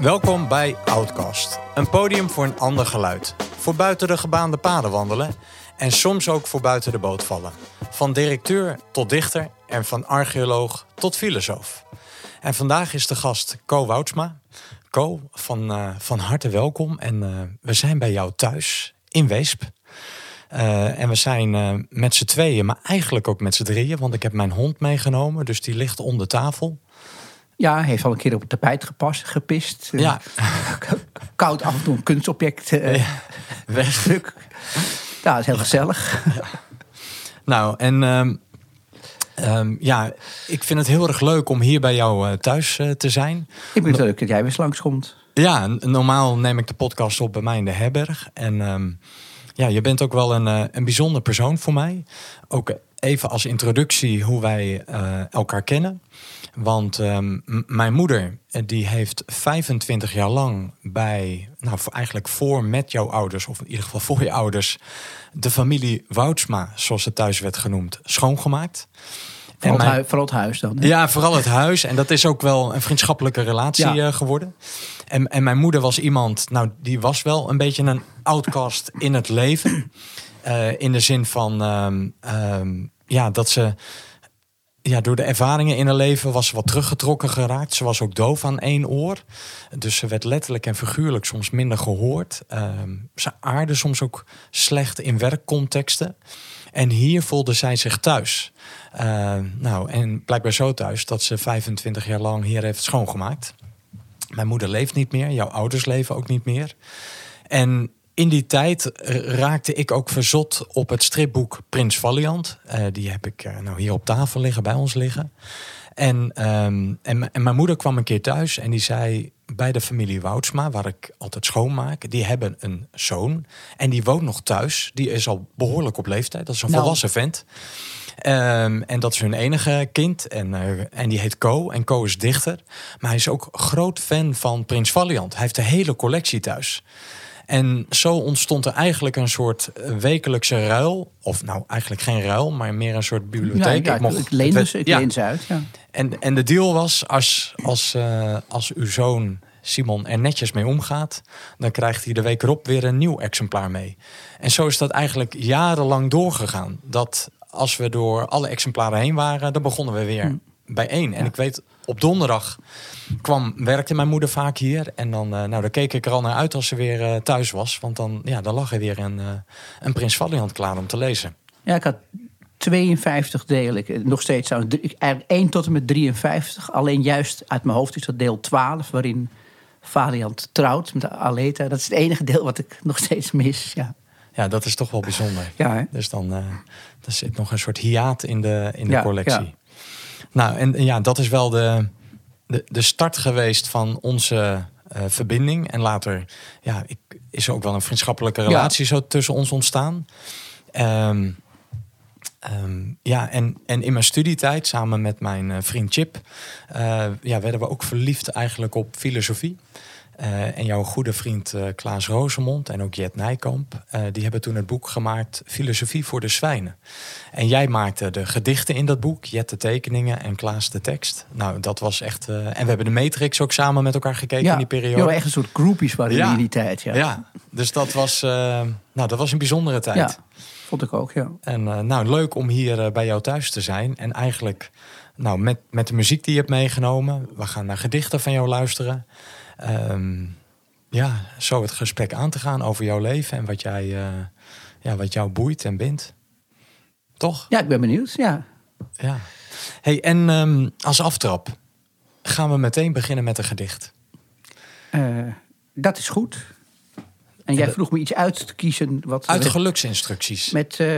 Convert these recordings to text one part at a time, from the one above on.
Welkom bij Outcast, een podium voor een ander geluid. Voor buiten de gebaande paden wandelen en soms ook voor buiten de boot vallen. Van directeur tot dichter en van archeoloog tot filosoof. En vandaag is de gast Co Woutsma. Co, van, eh, van harte welkom en eh, we zijn bij jou thuis in Weesp. Eh, en we zijn met z'n tweeën, maar eigenlijk ook met z'n drieën, want ik heb mijn hond meegenomen, dus die ligt onder tafel. Ja, hij heeft al een keer op het tapijt gepast, gepist. Eh, Ja. Koud af en toe een kunstobject. eh Ja. wegstuk. Ja, dat is heel gezellig. Nou, en ehm, ehm, ja, ik vind het heel erg leuk om hier bij jou eh, thuis te zijn. Ik vind het leuk dat jij weer langskomt. Ja, normaal neem ik de podcast op bij mij in de herberg. En ehm, ja, je bent ook wel een, een bijzonder persoon voor mij. Ook even als introductie hoe wij elkaar kennen. Want ehm, mijn moeder eh, die heeft 25 jaar lang bij, nou eigenlijk voor met jouw ouders, of in ieder geval voor je ouders, de familie Woutsma, zoals het thuis werd genoemd, schoongemaakt. Vooral, het, hui- vooral het huis dan. hè? ja, vooral het huis. En dat is ook wel een vriendschappelijke relatie Ja. eh, geworden. En, en mijn moeder was iemand, nou, die was wel een beetje een outcast in het leven. Eh, in de zin van, ehm, ehm, ja, dat ze, ja, door de ervaringen in haar leven was ze wat teruggetrokken geraakt. Ze was ook doof aan één oor. Dus ze werd letterlijk en figuurlijk soms minder gehoord. Ehm, ze aarde soms ook slecht in werkcontexten. En hier voelde zij zich thuis. Uh, nou, en blijkbaar zo thuis dat ze 25 jaar lang hier heeft schoongemaakt. Mijn moeder leeft niet meer, jouw ouders leven ook niet meer. En in die tijd raakte ik ook verzot op het stripboek Prins Valiant. Uh, die heb ik uh, nou hier op tafel liggen, bij ons liggen. En, um, en, en mijn moeder kwam een keer thuis en die zei bij de familie Woutsma, waar ik altijd schoonmaak, die hebben een zoon en die woont nog thuis. Die is al behoorlijk op leeftijd, dat is een Nou. volwassen vent. Um, en dat is hun enige kind. En, uh, en die heet Co. En Co is dichter. Maar hij is ook groot fan van Prins Valiant. Hij heeft de hele collectie thuis. En zo ontstond er eigenlijk een soort eh, wekelijkse ruil. Of nou, eigenlijk geen ruil, maar meer een soort bibliotheek. Ja, ik, mocht- ik leen, ze, ik ja. leen ze uit. Ja. En, en de deal was, als, als, uh, als uw zoon Simon er netjes mee omgaat... dan krijgt hij de week erop weer een nieuw exemplaar mee. En zo is dat eigenlijk jarenlang doorgegaan. Dat als we door alle exemplaren heen waren, dan begonnen we weer Hm. bij één. En ik weet, op donderdag kwam, werkte mijn moeder vaak hier. En dan, uh, nou, dan keek ik er al naar uit als ze weer uh, thuis was. Want dan, ja, dan lag er weer een, uh, een Prins Valiant klaar om te lezen. ja, ik had 52 delen. Ik- Nog steeds zou ik eigenlijk 1 tot en met 53. Alleen juist uit mijn hoofd is dat deel 12, waarin Valiant trouwt met Aleta. Dat is het enige deel wat ik nog steeds mis. Ja, Ja, dat is toch wel bijzonder. ja hè? Dus dan uh, er zit nog een soort hiaat in de, in de Ja, collectie. ja. Nou, en en ja, dat is wel de, de, de start geweest van onze eh, verbinding. En later ja, ik, is er ook wel een vriendschappelijke relatie zo tussen ons ontstaan. Ehm, ehm, ja, en, en in mijn studietijd, samen met mijn eh, vriend Chip, eh, ja, werden we ook verliefd eigenlijk op filosofie. Eh, en jouw goede vriend eh, Klaas Rosemond en ook Jet Nijkamp, eh, die hebben toen het boek gemaakt Filosofie voor de Zwijnen. En jij maakte de gedichten in dat boek, Jet de tekeningen en Klaas de tekst. Nou, dat was echt. en we hebben de Matrix ook samen met elkaar gekeken ja. in die periode. Ja, echt een soort groupies waren Ja. in die tijd. Ja. Ja, dus dat was, nou, dat was een bijzondere tijd. Ja, vond ik ook, ja. En nou, leuk om hier bij jou thuis te zijn. En eigenlijk, nou, met, met de muziek die je hebt meegenomen. We gaan naar gedichten van jou luisteren. Ehm, ja, zo het gesprek aan te gaan over jouw leven en wat, jij, eh, ja, wat jou boeit en bindt. Toch? Ja, ik ben benieuwd. Ja. Ja. Hey, en ehm, als aftrap gaan we meteen beginnen met een gedicht. Eh, dat is goed. En jij vroeg me iets uit te kiezen. Wat Uit de geluksinstructies. met, eh,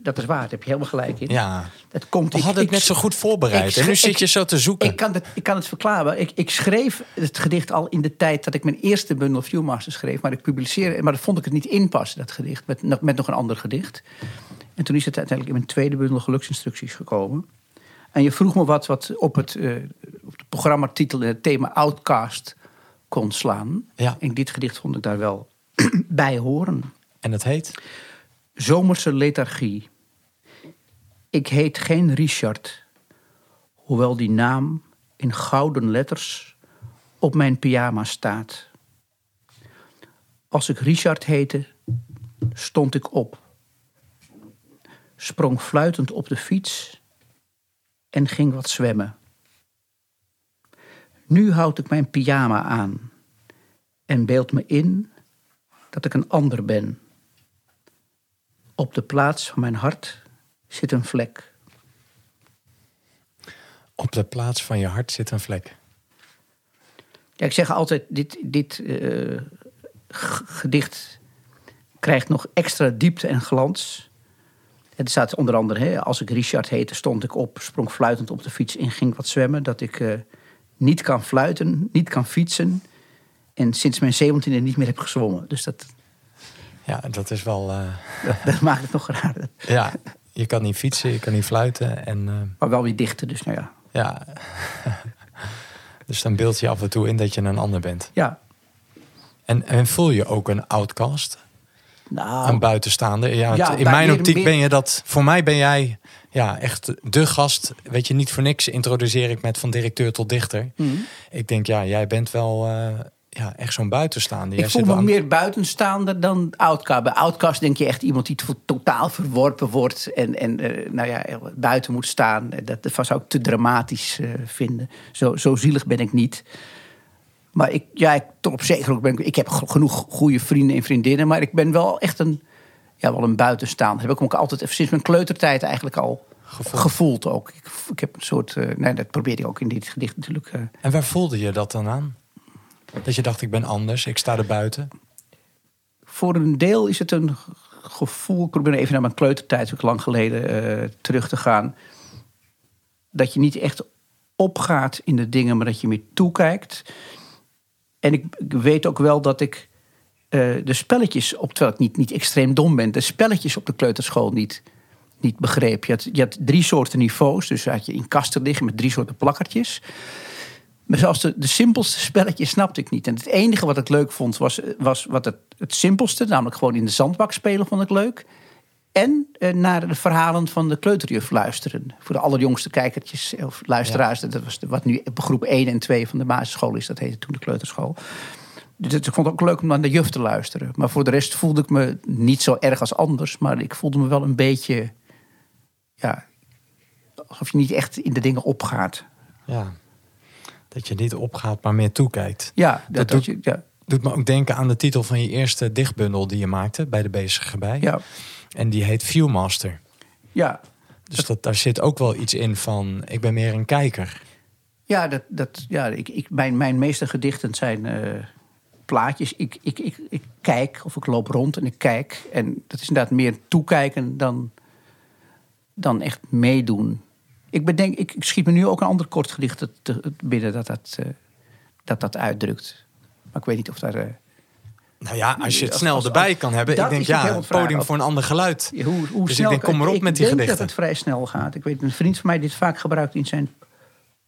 dat is waar, daar heb je helemaal gelijk in. Ja, Dat komt, we ik- het net zo goed voorbereid. ik en nu zit je zo te zoeken. Ik kan, het, ik kan het verklaren. Ik, ik schreef het gedicht al in de tijd dat ik mijn eerste bundel Viewmaster schreef. Maar ik publiceerde, maar dat vond ik het niet inpassen, dat gedicht. Met, nog- met nog een ander gedicht. En toen is het uiteindelijk in mijn tweede bundel Geluksinstructies gekomen. En je vroeg me wat, wat op, het, eh, op de programmatitel het thema Outcast kon slaan. Ja. En dit gedicht vond ik daar wel bij horen. En het heet? Zomerse lethargie. Ik heet geen Richard, hoewel die naam in gouden letters op mijn pyjama staat. Als ik Richard heette, stond ik op. Sprong fluitend op de fiets en ging wat zwemmen. Nu houd ik mijn pyjama aan en beeld me in dat ik een ander ben. Op de plaats van mijn hart zit een vlek. Op de plaats van je hart zit een vlek. Ja, ik zeg altijd, dit, dit uh, gedicht krijgt nog extra diepte en glans. Het staat onder andere, hè, als ik Richard heette, stond ik op, sprong fluitend op de fiets en ging wat zwemmen. Dat ik uh, niet kan fluiten, niet kan fietsen. En sinds mijn zeventiende niet meer heb gezwommen. Dus dat... Ja, dat is wel... Uh... Dat, dat, maakt het nog raar. Ja, je kan niet fietsen, je kan niet fluiten. En, uh... Maar wel weer dichten, dus nou ja. Ja. dus dan beeld je af en toe in dat je een ander bent. Ja. En, en voel je ook een outcast? Nou, een buitenstaander. Ja, in mijn optiek ben je dat. Voor mij ben jij ja, echt de gast. Weet je, niet voor niks introduceer ik met van directeur tot dichter. Mm. Ik denk, ja, jij bent wel uh, ja, echt zo'n buitenstaander. Ik voel me meer buitenstaander dan outcast. Bij outcast denk je echt iemand die totaal verworpen wordt en, en uh, nou ja, buiten moet staan. Dat, dat zou ik te dramatisch uh, vinden. Zo, zo zielig ben ik niet. Maar ik, ja, ik, tot op zeker ook ben ik, ik heb genoeg goede vrienden en vriendinnen, maar ik ben wel echt een, ja, wel een buitenstaander. Heb ik ook altijd sinds mijn kleutertijd eigenlijk al gevoeld, gevoeld ook. Ik, ik, heb een soort, uh, nee, dat probeerde ik ook in dit gedicht natuurlijk. En waar voelde je dat dan aan? Dat je dacht, ik ben anders, ik sta er buiten? Voor een deel is het een gevoel, ik probeer even naar mijn kleutertijd, ook lang geleden, uh, terug te gaan. Dat je niet echt opgaat in de dingen, maar dat je meer toekijkt. En ik, weet ook wel dat ik uh, de spelletjes, op, terwijl ik niet, niet extreem dom ben, de spelletjes op de kleuterschool niet, niet begreep. Je had, je had drie soorten niveaus, dus had je in kasten liggen met drie soorten plakkertjes. Maar zelfs de, de simpelste spelletjes snapte ik niet. En het enige wat ik leuk vond was, was wat het, het simpelste, namelijk gewoon in de zandbak spelen, vond ik leuk. En eh, naar de verhalen van de kleuterjuf luisteren. Voor de allerjongste kijkertjes of luisteraars. Dat was de, wat nu groep 1 en 2 van de basisschool is. Dat heette toen de kleuterschool. Dus ik vond het ook leuk om naar de juf te luisteren. Maar voor de rest voelde ik me niet zo erg als anders. Maar ik voelde me wel een beetje... Ja, alsof je niet echt in de dingen opgaat. Ja, dat je niet opgaat, maar meer toekijkt. Ja, dat, doet, je, ja. doet me ook denken aan de titel van je eerste dichtbundel die je maakte bij de Bezige bij. Ja. En die heet Viewmaster. Ja. Dus dat, daar zit ook wel iets in van, ik ben meer een kijker. Ja, dat, dat, ja ik, ik, mijn, mijn meeste gedichten zijn uh, plaatjes. Ik, ik, ik, ik kijk of ik loop rond en ik kijk. En dat is inderdaad meer toekijken dan, dan echt meedoen. Ik, bedenk, ik, ik schiet me nu ook een ander kort gedicht te, binnen dat dat, uh, dat dat uitdrukt. Maar ik weet niet of daar... Uh, nou ja, als je het snel als, als, erbij kan hebben. Ik denk, ja, het podium voor een ander geluid. Ja, hoe, hoe dus snel, ik denk, kom erop met die gedichten. Ik denk dat het vrij snel gaat. Ik weet, een vriend van mij dit vaak gebruikt in zijn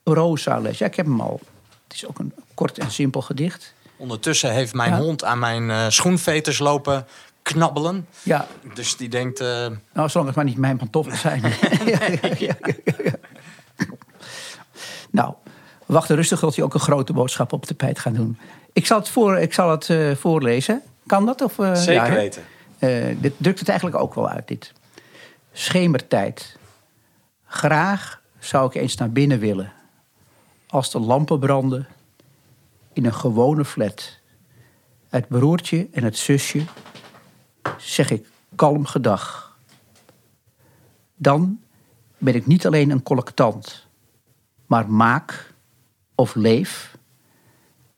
proza-les. Ja, ik heb hem al. Het is ook een kort en simpel gedicht. Ondertussen heeft mijn ja. hond aan mijn uh, schoenveters lopen knabbelen. Ja. Dus die denkt... Uh... Nou, zolang het maar niet mijn pantoffels zijn. ja, nou, wacht rustig tot hij ook een grote boodschap op de pijt gaat doen. Ik zal het, voor, ik zal het uh, voorlezen. Kan dat? Of, uh, Zeker ja, weten. Uh, dit drukt het eigenlijk ook wel uit, dit. Schemertijd. Graag zou ik eens naar binnen willen. Als de lampen branden. In een gewone flat. Het broertje en het zusje. Zeg ik kalm gedag. Dan ben ik niet alleen een collectant. Maar maak of leef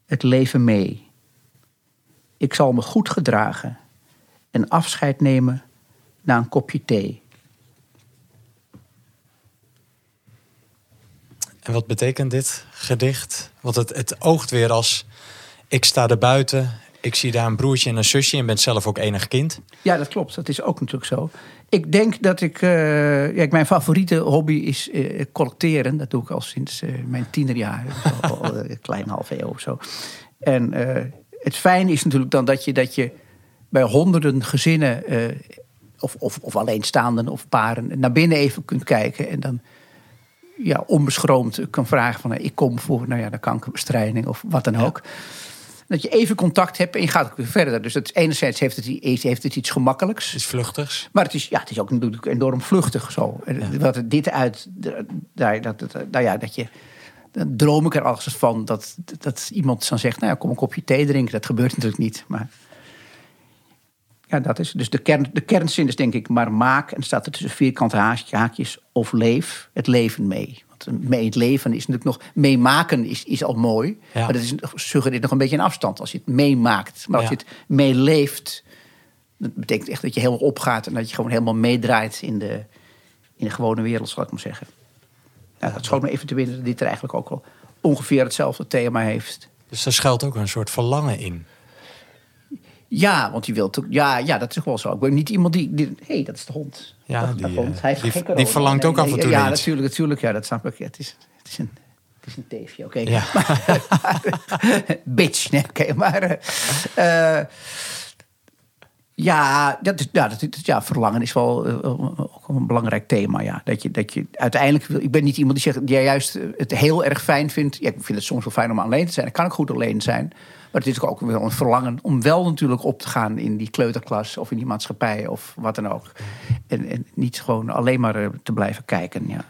het leven mee. Ik zal me goed gedragen en afscheid nemen na een kopje thee. En wat betekent dit gedicht? Want het, het oogt weer als ik sta er buiten, ik zie daar een broertje en een zusje en ben zelf ook enig kind. Ja, dat klopt. Dat is ook natuurlijk zo. Ik denk dat ik. Uh, ja, mijn favoriete hobby is uh, collecteren. Dat doe ik al sinds uh, mijn al, al een klein half eeuw of zo. En het fijne is natuurlijk dan dat je, dat je bij honderden gezinnen. of, of, of alleenstaanden of paren. naar binnen even kunt kijken. En dan ja, onbeschroomd kan vragen van... ik kom voor nou ja, de kankerbestrijding of wat dan ook. Dat je even contact hebt en je gaat ook weer verder. Dus het, enerzijds heeft het, heeft het iets gemakkelijks. Iets vluchtigs. Maar het is, ja, het is ook natuurlijk enorm vluchtig zo. Ja. Wat dit uit... Daar, dat, dat, nou ja, dat je dan droom ik er als van dat, dat iemand dan zegt: Nou ja, kom een kopje thee drinken. Dat gebeurt natuurlijk niet. Maar ja, dat is. Dus de, kern, de kernzin is denk ik: maar maak. En staat er tussen vierkante haakjes of leef het leven mee. Want mee het leven is natuurlijk nog. Meemaken is, is al mooi. Ja. Maar dat is, suggereert nog een beetje een afstand als je het meemaakt. Maar als ja. je het meeleeft. Dat betekent echt dat je helemaal opgaat en dat je gewoon helemaal meedraait in de, in de gewone wereld, zal ik maar zeggen. Ja, dat schoot me even te binnen dat dit er eigenlijk ook wel ongeveer hetzelfde thema heeft. Dus er schuilt ook een soort verlangen in. Ja, want je wilt ook. Ja, ja, dat is wel zo. Ik ben niet iemand die. Hé, hey, dat is de hond. Ja, die, hond. Hij die, die verlangt ook af en toe. Ja, natuurlijk, natuurlijk. Ja, dat snap ik. Ja, het, is, het is een. Het is een teefje, oké. Okay. Ja. Bitch, nee, oké. Okay, maar. Uh, ja, dat is, ja, dat, ja, verlangen is wel uh, een belangrijk thema. Ja. Dat, je, dat je uiteindelijk wil. Ik ben niet iemand die zegt jij juist het heel erg fijn vindt. Ja, ik vind het soms wel fijn om alleen te zijn. Ik kan ook goed alleen zijn. Maar het is ook wel een verlangen om wel natuurlijk op te gaan in die kleuterklas of in die maatschappij of wat dan ook. En, en niet gewoon alleen maar uh, te blijven kijken. Ja.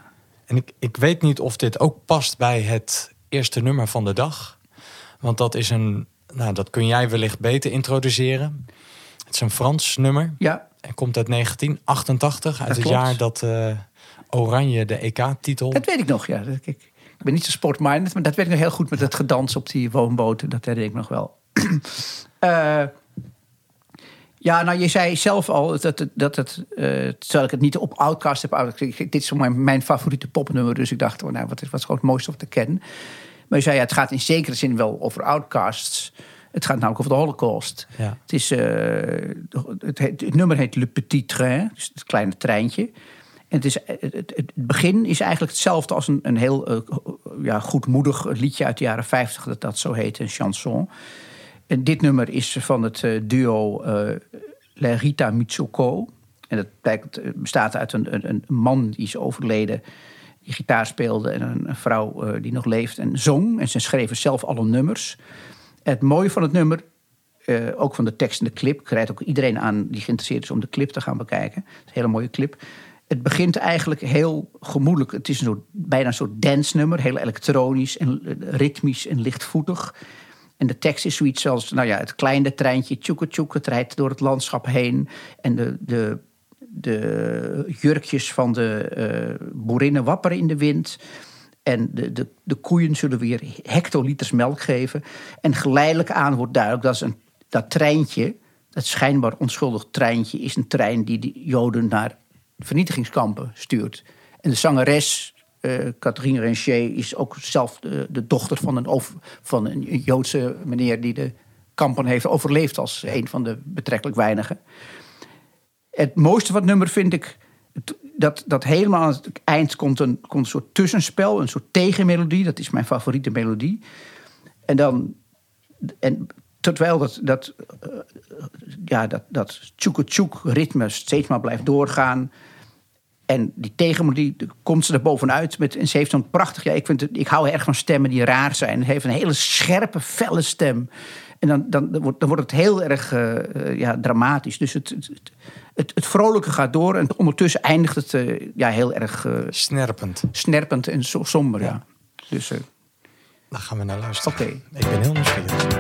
En ik, ik weet niet of dit ook past bij het eerste nummer van de dag. Want dat is een. Nou, dat kun jij wellicht beter introduceren. Het is een Frans nummer. Ja. En komt uit 1988, uit het jaar dat uh, Oranje de EK-titel. Dat weet ik nog, ja. Ik, ik ben niet zo sportminded, maar dat weet ik nog heel goed met het gedans op die woonboten. Dat herinner ik nog wel. uh, ja, nou, je zei zelf al dat het, dat het uh, terwijl ik het niet op Outcast heb. Dit is mijn, mijn favoriete popnummer, dus ik dacht, oh, nou, wat is, wat is gewoon het mooiste om te kennen. Maar je zei, ja, het gaat in zekere zin wel over Outcasts. Het gaat namelijk over de Holocaust. Ja. Het, is, uh, het, het, het, nummer heet Le Petit Train, dus het kleine treintje. Het, is, het, het begin is eigenlijk hetzelfde als een, een heel uh, ja, goedmoedig liedje uit de jaren 50, dat dat zo heet, een chanson. En dit nummer is van het uh, duo La Rita Mitsoko. En dat bestaat uit een, een, man die is overleden, die gitaar speelde, en een, vrouw die nog leeft en zong. En ze schreven zelf alle nummers. Het mooie van het nummer, uh, ook van de tekst en de clip, ik rijd ook iedereen aan die geïnteresseerd is om de clip te gaan bekijken. Het is een hele mooie clip. Het begint eigenlijk heel gemoedelijk. Het is een bijna een soort dance-nummer, heel elektronisch en ritmisch en lichtvoetig. En de tekst is zoiets als, nou ja, het kleine treintje tjoeke tjoek, het rijdt door het landschap heen. En de, de, de jurkjes van de uh, boerinnen wapperen in de wind. En de, de, de koeien zullen weer hectoliters melk geven. En geleidelijk aan wordt duidelijk dat een, dat treintje, dat schijnbaar onschuldig treintje, is een trein die de Joden naar vernietigingskampen stuurt. En de zangeres, uh, Catherine Rencher, is ook zelf de, dochter van een, van een Joodse meneer die de kampen heeft overleefd als een van de betrekkelijk weinigen. Het mooiste van het nummer vind ik dat, dat helemaal aan het eind komt een, komt een soort tussenspel, een soort tegenmelodie. Dat is mijn favoriete melodie. En dan. En terwijl dat, dat, uh, ja, dat, dat ritme steeds maar blijft doorgaan. En die tegenmelodie komt ze er bovenuit. Met, en ze heeft zo'n prachtig... Ja, ik, vind het, ik hou erg van stemmen die raar zijn. Ze heeft een hele scherpe, felle stem. En dan, dan, dan, wordt, dan wordt het heel erg uh, ja, dramatisch. Dus het, het, het, het, vrolijke gaat door. En ondertussen eindigt het uh, ja, heel erg... Uh, snerpend. Snerpend en so, somber, ja. ja. Dus, Daar gaan we naar luisteren. Oké. Okay. Ik ben heel nieuwsgierig.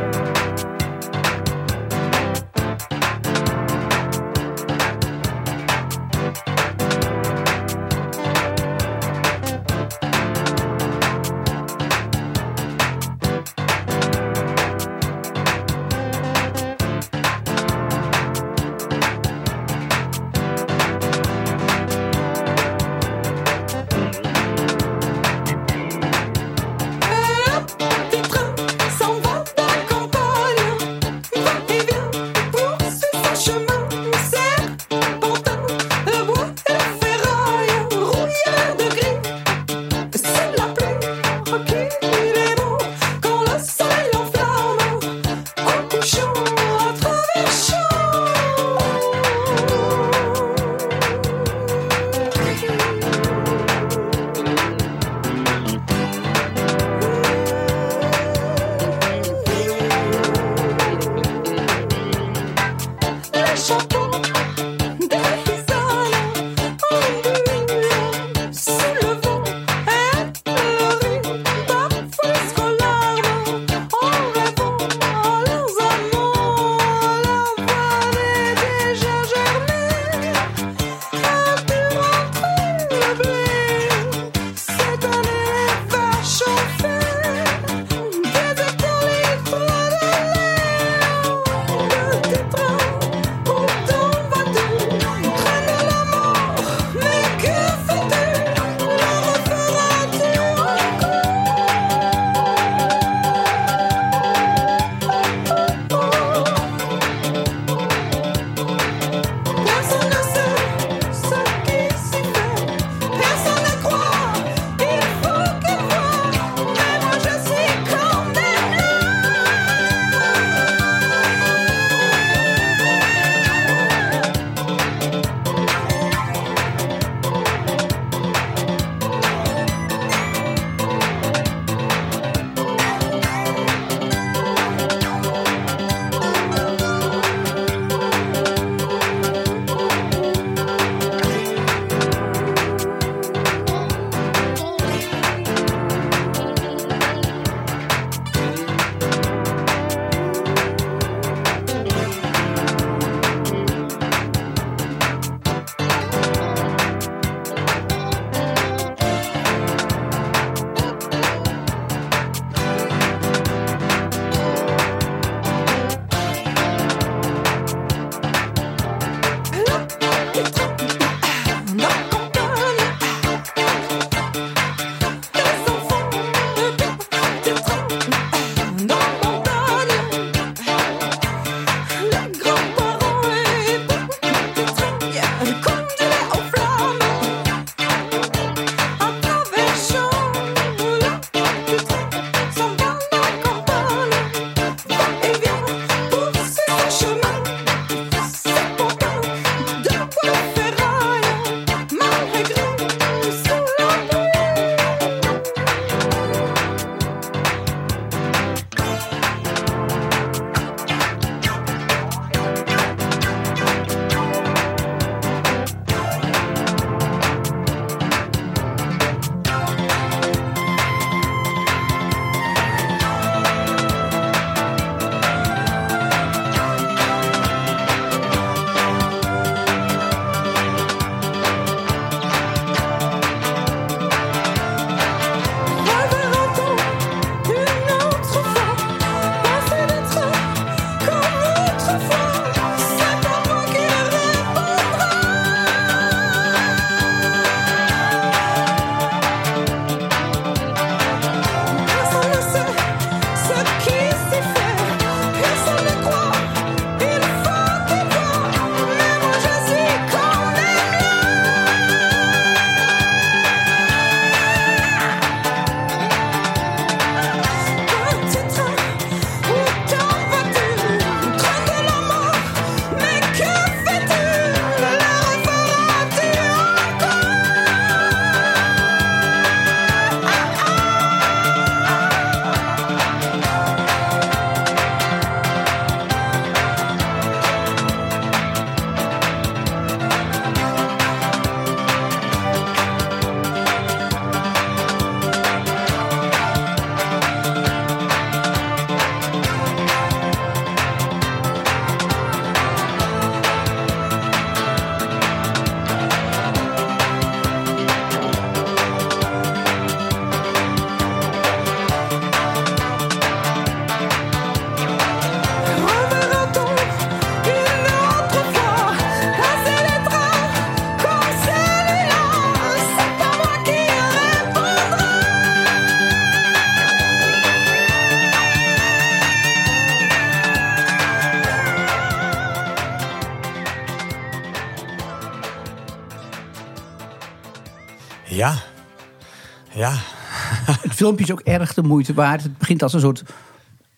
Filmpje is ook erg de moeite waard. Het begint als een soort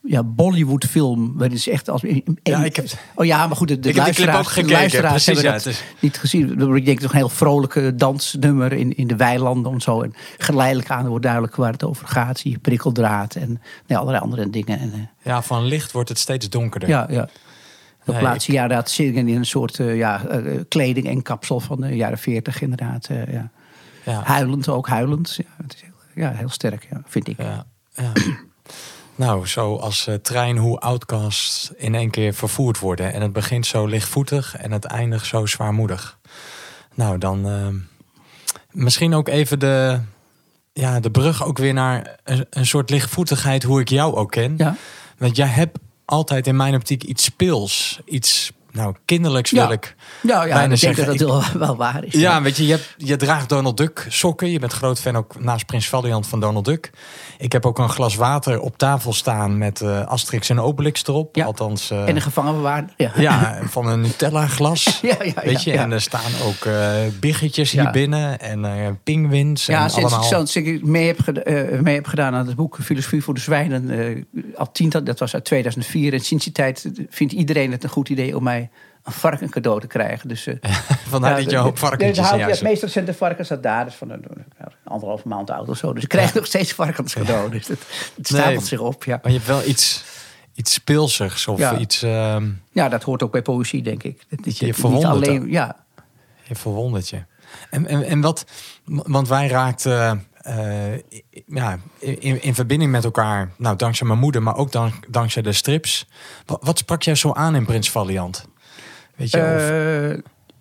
ja, Bollywood film. Waarin ze echt als, Ja, ik heb- oh ja, maar goed, de, de Ik heb ook gekeken, luisteraars precies, hebben ja, dat het is- niet gezien. Ik denk toch een heel vrolijke dansnummer in, in de weilanden en zo. En geleidelijk aan wordt duidelijk waar het over gaat. Zie je prikkeldraad en nee, allerlei andere dingen. En, eh, Ja, van licht wordt het steeds donkerder. ja, ja. De Nee, laatste jaren dat zingen in een soort eh, ja, eh, kleding en kapsel van de jaren 40 inderdaad. eh, ja. Ja. Huilend ook, huilend. Ja, het is heel, ja, heel sterk, ja, vind ik. Ja, ja. nou, zo als eh, trein hoe outcasts in één keer vervoerd worden. En het begint zo lichtvoetig en het eindigt zo zwaarmoedig. Nou, dan ehm, misschien ook even de, ja, de brug ook weer naar een, een soort lichtvoetigheid hoe ik jou ook ken. Ja. Want jij hebt altijd in mijn optiek iets speels. Iets, nou, kinderlijks Ja. wil ik Ja, ja bijna ik denk dat dat wel, wel waar is. Ja, weet je, je, hebt, je draagt Donald Duck sokken. Je bent groot fan ook naast Prins Valiant van Donald Duck. Ik heb ook een glas water op tafel staan met eh, Asterix en Obelix erop. Ja. Althans, eh, En een gevangenbewaarder. Ja. ja, van een Nutella glas. Ja, ja, Weet je, en er staan ook eh biggetjes hier binnen en pinguïns. Ja, en sinds allemaal. ik, sinds ik mee, heb mee heb gedaan aan het boek Filosofie voor de Zwijnen, al tiental, dat was uit 2004. En sinds die tijd vindt iedereen het een goed idee om mij een varken cadeau te krijgen. Dus, eh, Vandaar dat je hoop varkentjes de- je Het meest recente varken staat daar, dus van een, anderhalve maand oud of zo. Dus ik krijg nog steeds varkens cadeau. Dus het, het stapelt Nee. zich op, ja. Maar je hebt wel iets, iets speelsigs of Ja. iets... ehm, Ja, dat hoort ook bij poëzie, denk ik. Dat, dat Je niet verwondert alleen, ja, Je verwondert je. En, en, en wat, want wij raakten eh, ja, in, in verbinding met elkaar, nou dankzij mijn moeder, maar ook dank, dankzij de strips. Wat, wat sprak jij zo aan in Prins Valiant? Eh,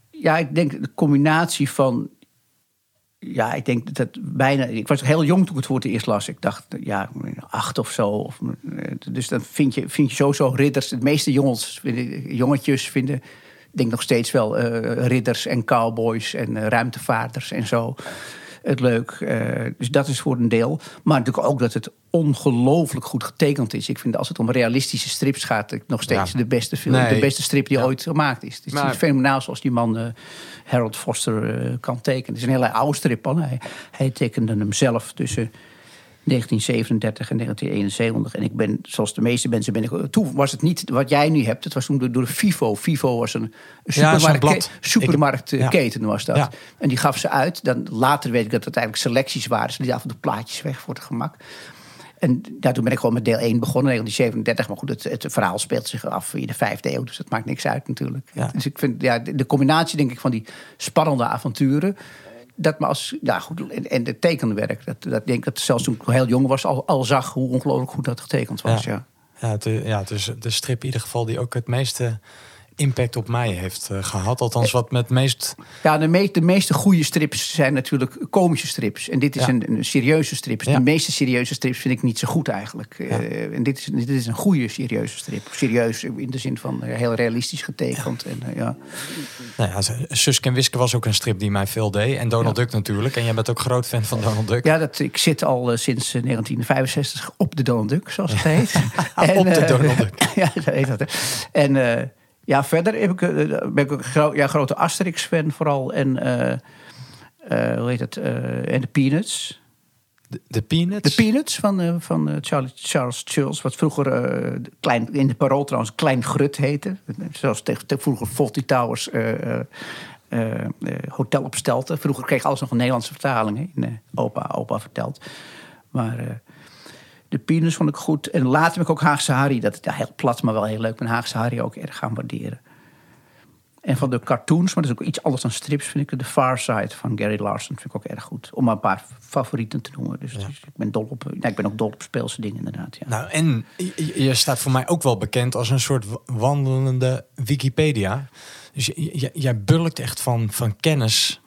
ja, ik denk de combinatie van. Ja, ik denk dat bijna. Ik was heel jong toen ik het voor eerst las. Ik dacht, ja, acht of zo. Of, eh, dus dan vind je, vind je sowieso ridders. De meeste jongens, jongetjes vinden. Ik denk nog steeds wel eh, ridders en cowboys en eh, ruimtevaarders en zo. Het leuk. Eh, dus dat is voor een deel. Maar natuurlijk ook dat het ongelooflijk goed getekend is. Ik vind als het om realistische strips gaat, het nog steeds Ja. de beste film, Nee. de beste strip die Ja. ooit gemaakt is. Het is Maar- fenomenaal zoals die man eh, Harold Foster eh, kan tekenen. Het is een hele oude strip. al. Hij, hij tekende hem zelf tussen 1937 en 1971. En ik ben, zoals de meeste mensen, ben ik. Toen was het niet wat jij nu hebt. Het was toen door, de FIFO. FIFO was een, een Ja, supermarkt, supermarktketen was dat. Ja. En die gaf ze uit. Dan, later weet ik dat het eigenlijk selecties waren. Ze lieten af en toe plaatjes weg voor het gemak. En ja, toen ben ik gewoon met deel 1 begonnen, 1937. Maar goed, het, het verhaal speelt zich af in de vijfde eeuw. Dus dat maakt niks uit natuurlijk. Ja. Dus ik vind ja, de combinatie denk ik van die spannende avonturen... Dat me als, ja goed, en, en het tekenwerk. Dat, dat denk ik dat zelfs toen ik heel jong was al, al zag hoe ongelooflijk goed dat getekend was. Ja. ja, het, ja, het is de strip in ieder geval die ook het meeste impact op mij heeft eh, gehad. Althans, wat met meest... Ja, de, me- de meeste goede strips zijn natuurlijk komische strips. En dit is Ja. een, een serieuze strip. Ja. De meeste serieuze strips vind ik niet zo goed eigenlijk. Eh, en dit is, dit is een goede serieuze strip. Serieus in de zin van eh, heel realistisch getekend. En, ja. Nou ja, Suske en Wiske was ook een strip die mij veel deed. En Donald. Duck natuurlijk. En jij bent ook groot fan van Donald Duck. Ja, dat, ik zit al sinds eh, 1965 op de Donald Duck, zoals het heet. Op de Donald Duck. ja, heet dat. hè. En ja, verder heb ik, eh, ben ik een gro ja, grote Asterix-fan vooral. En eh, eh, hoe heet het? eh, en de Peanuts. De, de Peanuts. De Peanuts van, eh, van eh, Charlie, Charles Schulz, wat vroeger eh, klein, in de parool trouwens Klein Grut heette. Zoals tegen, tegen vroeger Fawlty Towers eh, eh, eh, eh, Hotel op Stelten. Vroeger kreeg alles nog een Nederlandse vertaling, hè, eh, opa, opa verteld. Maar eh, de Peanuts vond ik goed. En later heb ik ook Haagse Harry, dat is ja, heel plat, maar wel heel leuk. Maar Haagse Harry ook erg gaan waarderen. En van de cartoons, maar dat is ook iets anders dan strips, vind ik The Far Side van Gary Larson vind ik ook erg goed. Om maar een paar favorieten te noemen. Dus, dus ik ben dol op, nou, ik ben ook dol op speelse dingen inderdaad. Ja. Nou, en je, staat voor mij ook wel bekend als een soort wa- wandelende Wikipedia. Dus jij bulkt echt van, van kennis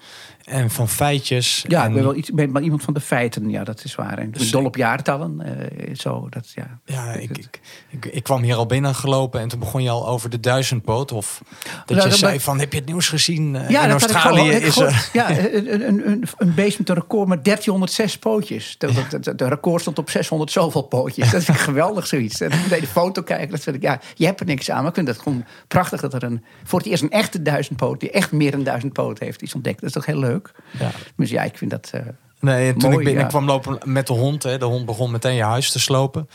en van feitjes. Ja, en, ik ben wel, iets, ben wel iemand van de feiten, ja, dat is waar. En ik ben Dus- dol op jaartallen, eh, zo, dat, ja. Ja, ik, ik, ik, ik kwam hier al binnen gelopen en toen begon je al over de duizendpoot. Of dat Nou, je zei ben- van, heb je het nieuws gezien? Eh, Ja, in Australië is er... ja, een, een, een, een beest met een record met 1306 pootjes. De, de, de, de record stond op 600 zoveel pootjes. Dat is geweldig zoiets. En je de foto kijken. Dat vind ik, ja, je hebt er niks aan. Maar ik vind het gewoon prachtig dat er een, voor het eerst een echte duizendpoot... die echt meer dan duizend poot heeft, is ontdekt. Dat is toch heel leuk? Leuk. Ja. Dus ja, ik vind dat... eh, Nee, toen Mooi, ik binnen ja. kwam lopen met de hond, hè, de hond begon meteen je huis te slopen.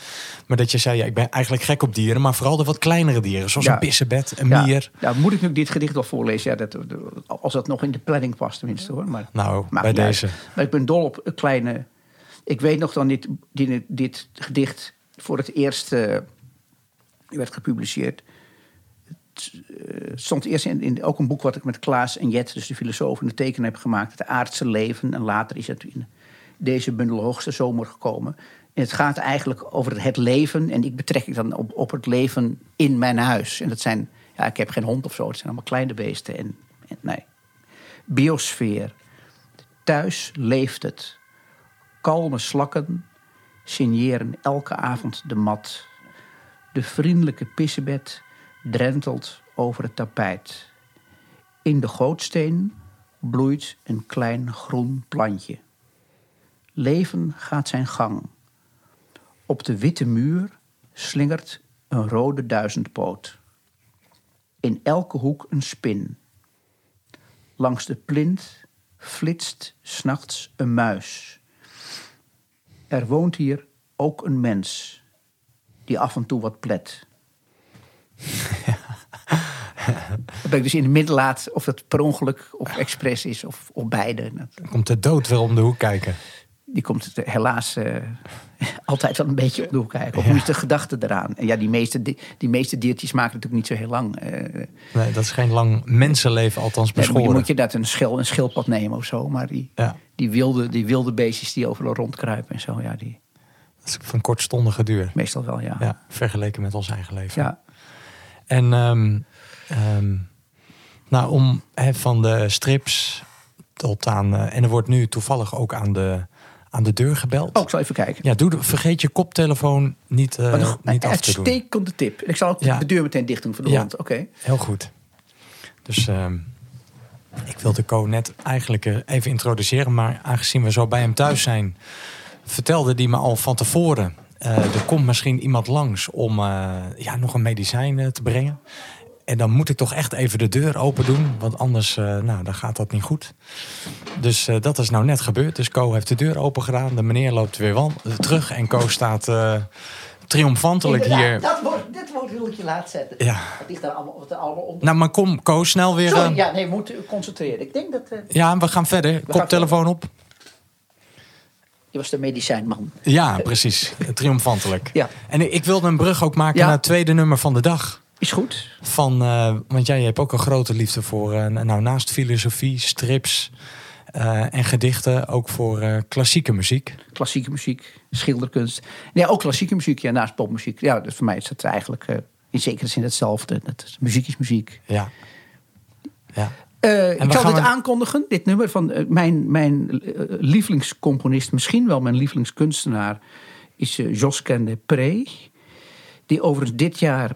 Maar dat je zei, ja, ik ben eigenlijk gek op dieren, maar vooral de wat kleinere dieren, zoals Ja. een pissebed, een ja, mier. ja, moet ik nu dit gedicht wel voorlezen? Ja, dat, als dat nog in de planning past tenminste hoor. Maar, Nou, bij uit. deze. Maar ik ben dol op kleine... Ik weet nog dan dit, dit, dit gedicht voor het eerst eh, werd gepubliceerd. Eh, stond eerst in, in ook een boek wat ik met Klaas en Jet, dus de filosoof en de tekenaar, heb gemaakt. Het aardse leven. En later is het in deze bundel Hoogste Zomer gekomen. En het gaat eigenlijk over het leven. En ik betrek ik dan op, op het leven in mijn huis. En dat zijn, ja, ik heb geen hond of zo. Het zijn allemaal kleine beesten. En, en nee. Biosfeer. Thuis leeft het. Kalme slakken signeren elke avond de mat. De vriendelijke pissebed drentelt over het tapijt. In de gootsteen bloeit een klein groen plantje. Leven gaat zijn gang. Op de witte muur slingert een rode duizendpoot. In elke hoek een spin. Langs de plint flitst s'nachts een muis. Er woont hier ook een mens die af en toe wat plet. Dan ben ik dus in het midden laat of dat per ongeluk of expres is of, of beide. Komt de dood weer om de hoek kijken. Die komt helaas eh, altijd wel een beetje op de hoek kijken. Of hoe is de gedachte eraan? En ja, die meeste, di- die meeste diertjes maken natuurlijk niet zo heel lang. Eh, Nee, dat is geen lang mensenleven, althans Nee, dan moet, je, beschoren. moet je dat een, schil, een schildpad nemen of zo. Maar die, Ja, die, wilde, die wilde beestjes die overal rondkruipen en zo, ja, die dat is van kortstondige duur. meestal wel, ja. Ja, vergeleken met ons eigen leven. Ja. En ehm, ehm, nou, om van de strips tot aan. eh, en er wordt nu toevallig ook aan de, aan de deur gebeld. Oh, ik zal even kijken. Ja, doe vergeet je koptelefoon niet, een, niet af te doen. uitstekende tip. Ik zal ook Ja. de deur meteen dicht doen voor de Ja. hond. Oké. Heel goed. Dus ehm, ik wilde Co net eigenlijk eh, even introduceren, maar aangezien we zo bij hem thuis zijn, vertelde die me al van tevoren. Eh, er komt misschien iemand langs om eh, ja, nog een medicijn eh, te brengen. En dan moet ik toch echt even de deur open doen, want anders nou, dan gaat dat niet goed. Dus dat is nou net gebeurd. Dus Co heeft de deur open gedaan. De meneer loopt weer wan- terug en Co staat triomfantelijk hier. Dat woord, dit woord wil ik je laten zetten. Ja. Het ligt daar allemaal, wat er allemaal onder. Nou, maar kom, Co, snel weer. Sorry, ja, nee, we moeten concentreren. Ik denk dat... Ja, we gaan verder. Koptelefoon op. je was de medicijnman. Ja, precies. Triomfantelijk. Ja. En ik- wilde een brug ook maken Ja. naar het tweede nummer van de dag. Is goed. Van, eh, want jij hebt ook een grote liefde voor, eh, nou, naast filosofie, strips eh, en gedichten, ook voor klassieke muziek. Klassieke muziek, schilderkunst. Ja, ook klassieke muziek, ja, naast popmuziek. Ja, dus voor mij is het eigenlijk in zekere zin hetzelfde. Het is, muziek is muziek. Ja. Ja. Eh, ik zal dit we- aankondigen, dit nummer van eh, mijn, mijn eh, lievelingscomponist, misschien wel mijn lievelingskunstenaar, is Josquin de Pré. Die overigens dit jaar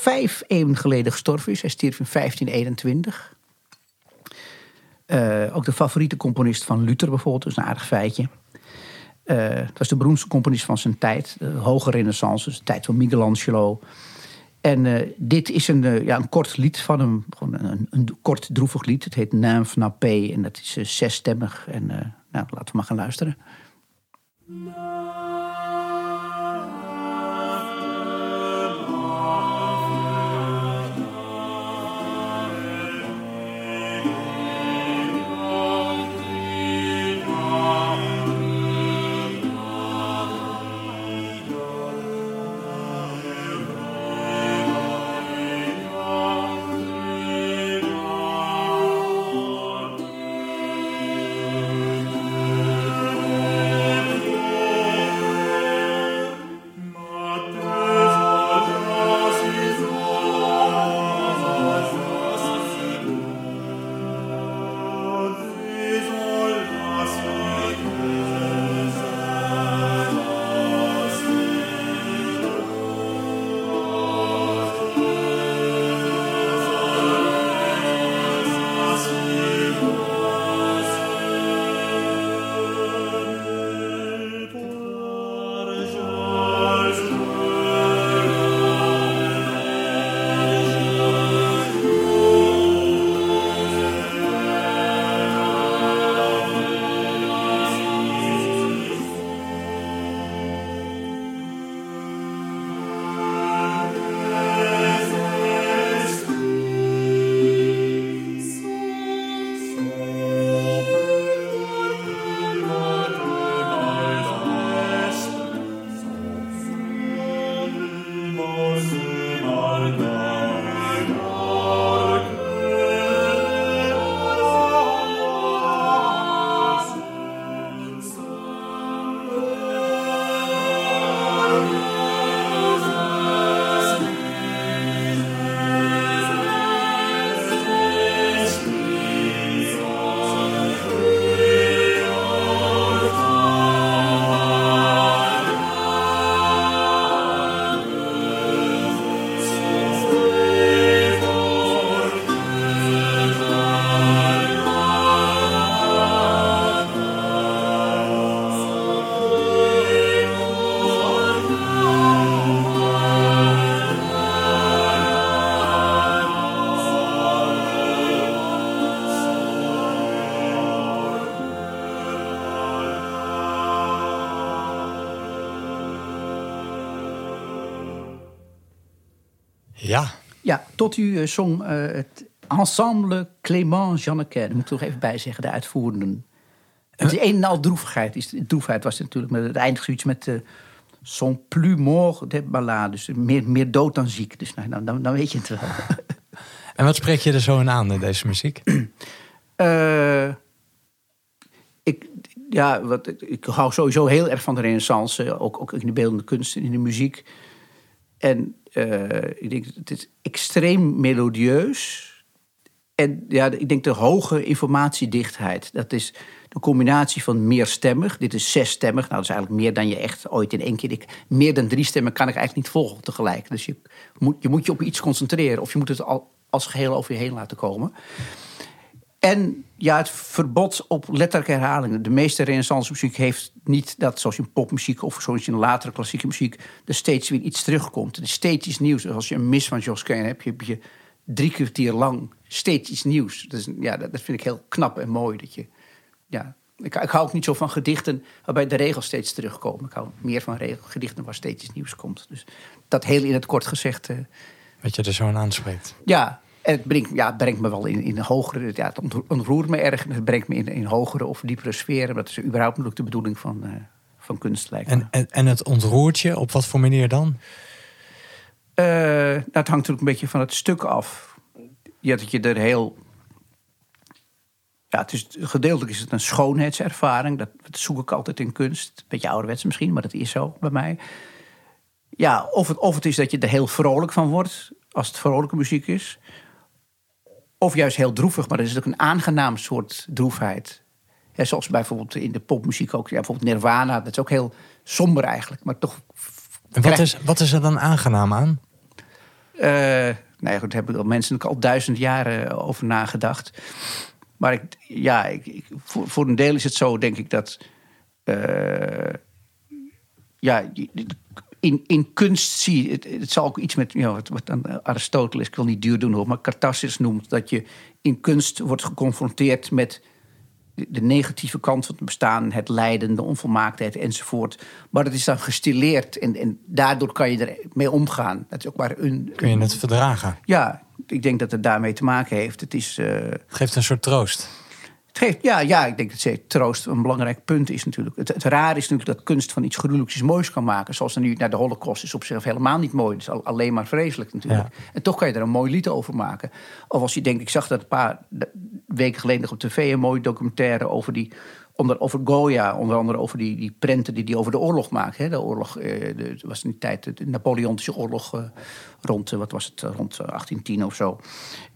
vijf eeuwen geleden gestorven is. Hij stierf in 1521. Eh, ook de favoriete componist van Luther bijvoorbeeld, dat is een aardig feitje. Het was de beroemdste componist van zijn tijd, de hoge renaissance, dus de tijd van Michelangelo. En eh, dit is een, eh, ja, een kort lied van hem, gewoon een, een kort droevig lied. Het heet Nymph Napé en dat is eh, zesstemmig. En nou, laten we maar gaan luisteren. U zong uh, het ensemble Clément Janneke. Daar moet ik toch even bij zeggen, de uitvoerenden. Het is een en al droefheid was natuurlijk, met het eindigt zoiets met... Uh, Son plus mort de ballade. Dus meer, meer dood dan ziek. Dus nou, dan, dan, dan weet je het wel. En wat spreek je er zo in aan, deze muziek? Uh, ik, ja, wat, ik hou sowieso heel erg van de renaissance. Ook, ook in de beeldende kunst en in de muziek. En uh, ik denk, het is extreem melodieus. En ja, ik denk de hoge informatiedichtheid. Dat is de combinatie van meerstemmig. Dit is zesstemmig. Nou, dat is eigenlijk meer dan je echt ooit in één keer... Ik, meer dan drie stemmen kan ik eigenlijk niet volgen tegelijk. Dus je moet, je moet je op iets concentreren. Of je moet het al als geheel over je heen laten komen. En ja, het verbod op letterlijke herhalingen. De meeste renaissance muziek heeft niet dat, zoals in popmuziek of zoals in latere klassieke muziek, er steeds weer iets terugkomt. Het is steeds iets nieuws. Als je een mis van Jos Kane hebt, heb je drie kwartier lang steeds iets nieuws. Dus ja, dat, vind ik heel knap en mooi. Dat je, ja, ik, ik hou ook niet zo van gedichten waarbij de regels steeds terugkomen. Ik hou meer van regel, gedichten waar steeds iets nieuws komt. Dus dat heel in het kort gezegd. Uh, Wat je er zo aan aanspreekt. Ja, en het brengt, ja, het brengt me wel in, in hogere... Ja, het ontroert me erg het brengt me in, in hogere of diepere sferen. Dat is überhaupt natuurlijk de bedoeling van, uh, van kunst, lijkt en, en, en, het ontroert je? Op wat voor manier dan? Uh, dat hangt natuurlijk een beetje van het stuk af. Ja, dat je er heel... Ja, het is, gedeeltelijk is het een schoonheidservaring. Dat, dat zoek ik altijd in kunst. Een beetje ouderwets misschien, maar dat is zo bij mij. Ja, of het, of het is dat je er heel vrolijk van wordt... als het vrolijke muziek is... Of juist heel droevig, maar dat is ook een aangenaam soort droefheid. Ja, zoals bijvoorbeeld in de popmuziek ook. Ja, bijvoorbeeld Nirvana, dat is ook heel somber eigenlijk. Maar toch. En wat, is, wat is er dan aangenaam aan? Uh, nou ja, goed, daar hebben al mensen al duizend jaren over nagedacht. Maar ik, ja, ik, voor, voor, een deel is het zo, denk ik, dat. Uh, ja, in, in kunst zie je, het, het zal ook iets met ja, wat, wat dan Aristoteles, ik wil niet duur doen hoor, maar Cartasius noemt, dat je in kunst wordt geconfronteerd met de negatieve kant van het bestaan, het lijden, de onvolmaaktheid enzovoort. Maar dat is dan gestileerd en, en daardoor kan je ermee omgaan. Dat is ook maar een. Kun je het verdragen? Ja, ik denk dat het daarmee te maken heeft. Het, is, uh, het geeft een soort troost. Het geeft, ja, ja, ik denk dat ze troost een belangrijk punt is natuurlijk. Het, het raar is natuurlijk dat kunst van iets gruwelijks iets moois kan maken. Zoals er nu naar de holocaust is op zich helemaal niet mooi. Het is alleen maar vreselijk natuurlijk. En toch kan je er een mooi lied over maken. Of als je denkt, ik zag dat een paar weken geleden op tv... een mooi documentaire over die onder, over Goya, onder andere over die, die prenten die hij over de oorlog maakt. Hè. De oorlog, eh, de, was in die tijd de Napoleontische oorlog eh, rond, eh, wat was het, rond 1810 of zo.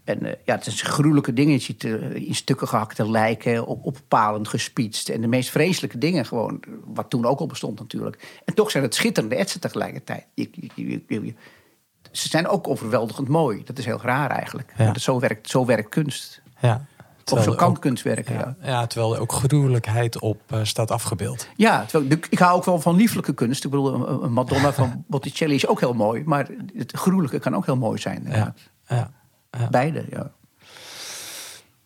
En ja, het is gruwelijke dingen. Je ziet in stukken gehakte lijken, op, op palen gespietst. En de meest vreselijke dingen gewoon, wat toen ook al bestond natuurlijk. En toch zijn het schitterende etsen tegelijkertijd. ze zijn ook overweldigend mooi. Dat is heel raar eigenlijk. Ja. zo, werkt, zo werkt kunst. Ja. Of zo kan kunst werken. Ja, ja. terwijl er ook gruwelijkheid op uh, staat afgebeeld. Ja, terwijl, ik hou ook wel van lieflijke kunst. Ik bedoel, een Madonna van Botticelli is ook heel mooi. Maar het gruwelijke kan ook heel mooi zijn. Ja, ja. Beide, ja.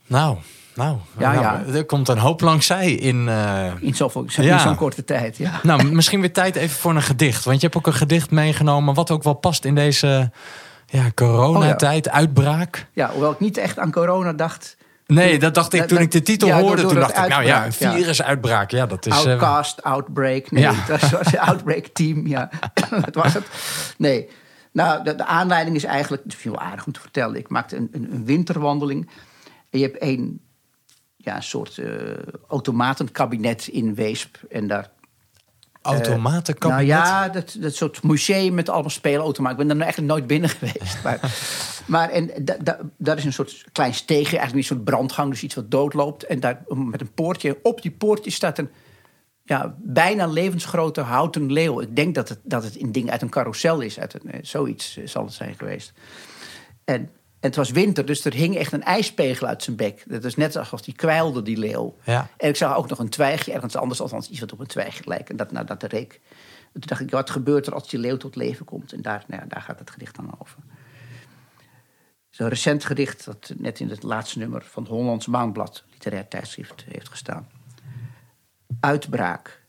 Nou, nou, ja, nou, ja. er komt een hoop langs zij in... Uh... In zo'n ja. korte tijd, ja. Nou, misschien weer tijd even voor een gedicht. Want je hebt ook een gedicht meegenomen... wat ook wel past in deze ja, coronatijd, oh, uitbraak. Ja, hoewel ik niet echt aan corona dacht... Nee, dat dacht ik toen ik de titel hoorde. Toen dacht ik, nou ja, een virusuitbraak. Ja, dat is. Eh, Outcast, Outbreak. Nee, dat was Outbreak Team. Ja, dat was het. Nee. Nou, de, de aanleiding is eigenlijk, het is wel aardig om te vertellen. Ik maakte een, een, een winterwandeling. En je hebt een ja, soort uh, automatenkabinet in Weesp. En daar Automatenkabinet? nou ja, dat, dat soort museum met allemaal speelautomaten. Ik ben er eigenlijk nooit binnen geweest. Maar, maar en da, da, daar is een soort klein steegje, eigenlijk een soort brandgang, dus iets wat doodloopt. En daar met een poortje. Op die poortje staat een ja, bijna levensgrote houten leeuw. Ik denk dat het, dat het een ding uit een carousel is. Uit een, eh, zoiets zal het zijn geweest. En en het was winter, dus er hing echt een ijspegel uit zijn bek. Dat is net alsof die kwijlde, die leeuw. Ja. En ik zag ook nog een twijgje ergens anders, althans iets wat op een twijgje lijkt. En dat, nou, dat reek. toen dacht ik, wat gebeurt er als die leeuw tot leven komt? En daar, nou ja, daar gaat het gedicht dan over. Zo'n recent gedicht dat net in het laatste nummer van het Hollands Maandblad, literair tijdschrift, heeft gestaan. Uitbraak.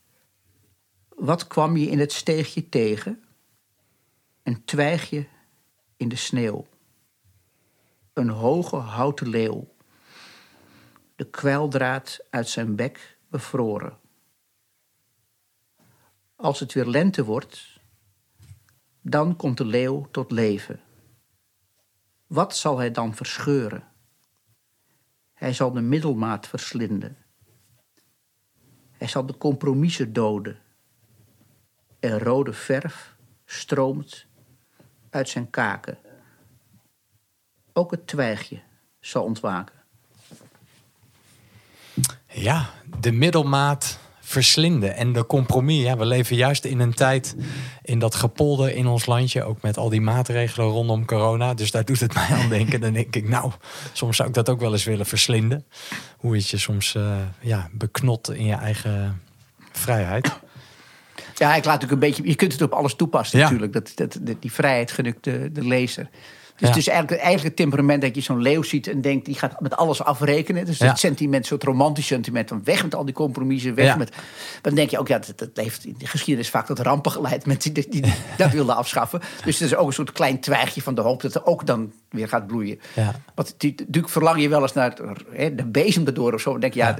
Wat kwam je in het steegje tegen? Een twijgje in de sneeuw. Een hoge houten leeuw. De kwijldraad uit zijn bek bevroren. Als het weer lente wordt, dan komt de leeuw tot leven. Wat zal hij dan verscheuren? Hij zal de middelmaat verslinden. Hij zal de compromissen doden. En rode verf stroomt uit zijn kaken. Ook het twijgje zal ontwaken. Ja, de middelmaat verslinden en de compromis. Ja, we leven juist in een tijd in dat gepolder in ons landje, ook met al die maatregelen rondom corona. Dus daar doet het mij aan denken. Dan denk ik, nou, soms zou ik dat ook wel eens willen verslinden. Hoe het je soms uh, ja, beknot in je eigen vrijheid. Ja, ik laat natuurlijk een beetje. Je kunt het op alles toepassen, ja. natuurlijk. Dat, dat, die vrijheid genukt de, de lezer. Dus het is eigenlijk, eigenlijk het temperament dat je zo'n leeuw ziet en denkt, die gaat met alles afrekenen. Dus het sentiment, soort romantisch sentiment, van weg met al die compromissen, weg met. Dan denk je ook, ja, dat, dat heeft in de geschiedenis vaak tot rampen geleid met die, die, die dat wilden afschaffen. Dus het is ook een soort klein twijgje van de hoop dat er ook dan weer gaat bloeien. Ja. Want natuurlijk verlang je wel eens naar hè, de bezem erdoor of zo. Dan denk je, ja,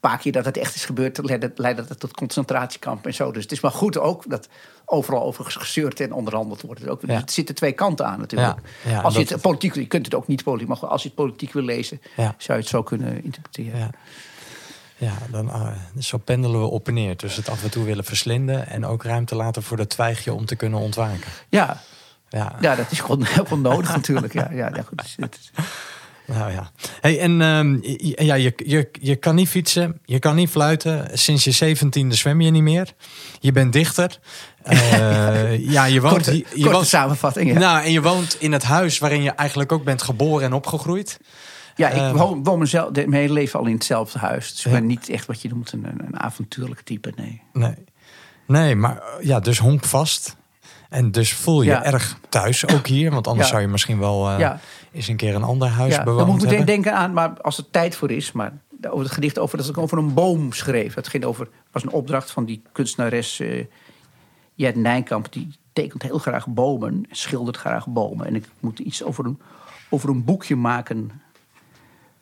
paar keer dat het echt is gebeurd, leidde dat tot concentratiekampen en zo. Dus het is maar goed ook dat overal over gezeurd en onderhandeld wordt. Ook, dus het zitten twee kanten aan natuurlijk. Ja, als je het politiek, je kunt het ook niet politiek, maar als je het politiek wil lezen, zou je het zo kunnen interpreteren. Ja, dan uh, zo pendelen we op en neer. Dus het af en toe willen verslinden en ook ruimte laten voor dat twijgje om te kunnen ontwaken. Ja, ja. ja dat is gewoon heel nodig natuurlijk. Ja, ja, ja goed. Nou ja. Hey, en um, ja, je, je, je kan niet fietsen, je kan niet fluiten. Sinds je zeventiende zwem je niet meer. Je bent dichter. Uh, ja, je woont. Korte, je, woont, samenvatting. Ja. Nou, en je woont in het huis waarin je eigenlijk ook bent geboren en opgegroeid. Ja, ik uh, woon, woon mezelf, mijn hele leven al in hetzelfde huis. Dus ik ben niet echt wat je noemt een, een avontuurlijke type, nee. Nee, nee maar ja, dus honkvast. En dus voel je erg thuis, ook hier. Want anders zou je misschien wel uh, eens een keer een ander huis ja, bewoond Dan moet ik meteen denken aan, maar als er tijd voor is... maar over het gedicht over dat ik over een boom schreef. Het ging over, was een opdracht van die kunstenares uh, Jet Nijkamp. Die tekent heel graag bomen, schildert graag bomen. En ik moet iets over een, over een boekje maken...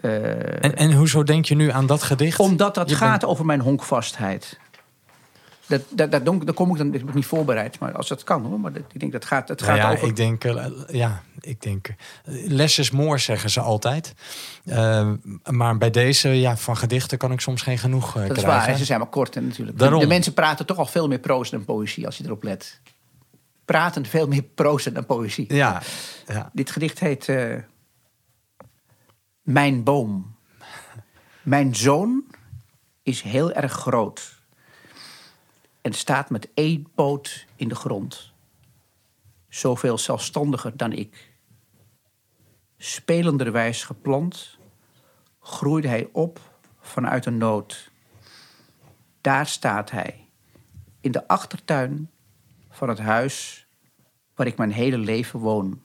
Uh, en, en hoezo denk je nu aan dat gedicht? Omdat dat gaat over mijn honkvastheid. Dat, dat, dat, daar kom ik dan ik niet voorbereid, maar als dat kan hoor. Maar dat, ik denk dat gaat, het nou gaat ja, over. Ik denk, uh, ja, ik denk, less is more zeggen ze altijd. Uh, maar bij deze, ja, van gedichten kan ik soms geen genoeg uh, dat krijgen. Dat is waar, ze zijn maar kort natuurlijk. Daarom. De mensen praten toch al veel meer proza dan poëzie, als je erop let. Praten veel meer proza dan poëzie. Ja, ja. Dit gedicht heet Mijn boom. Mijn zoon is heel erg groot en staat met één poot in de grond. Zoveel zelfstandiger dan ik. Spelenderwijs geplant, groeide hij op vanuit een nood. Daar staat hij, in de achtertuin van het huis waar ik mijn hele leven woon.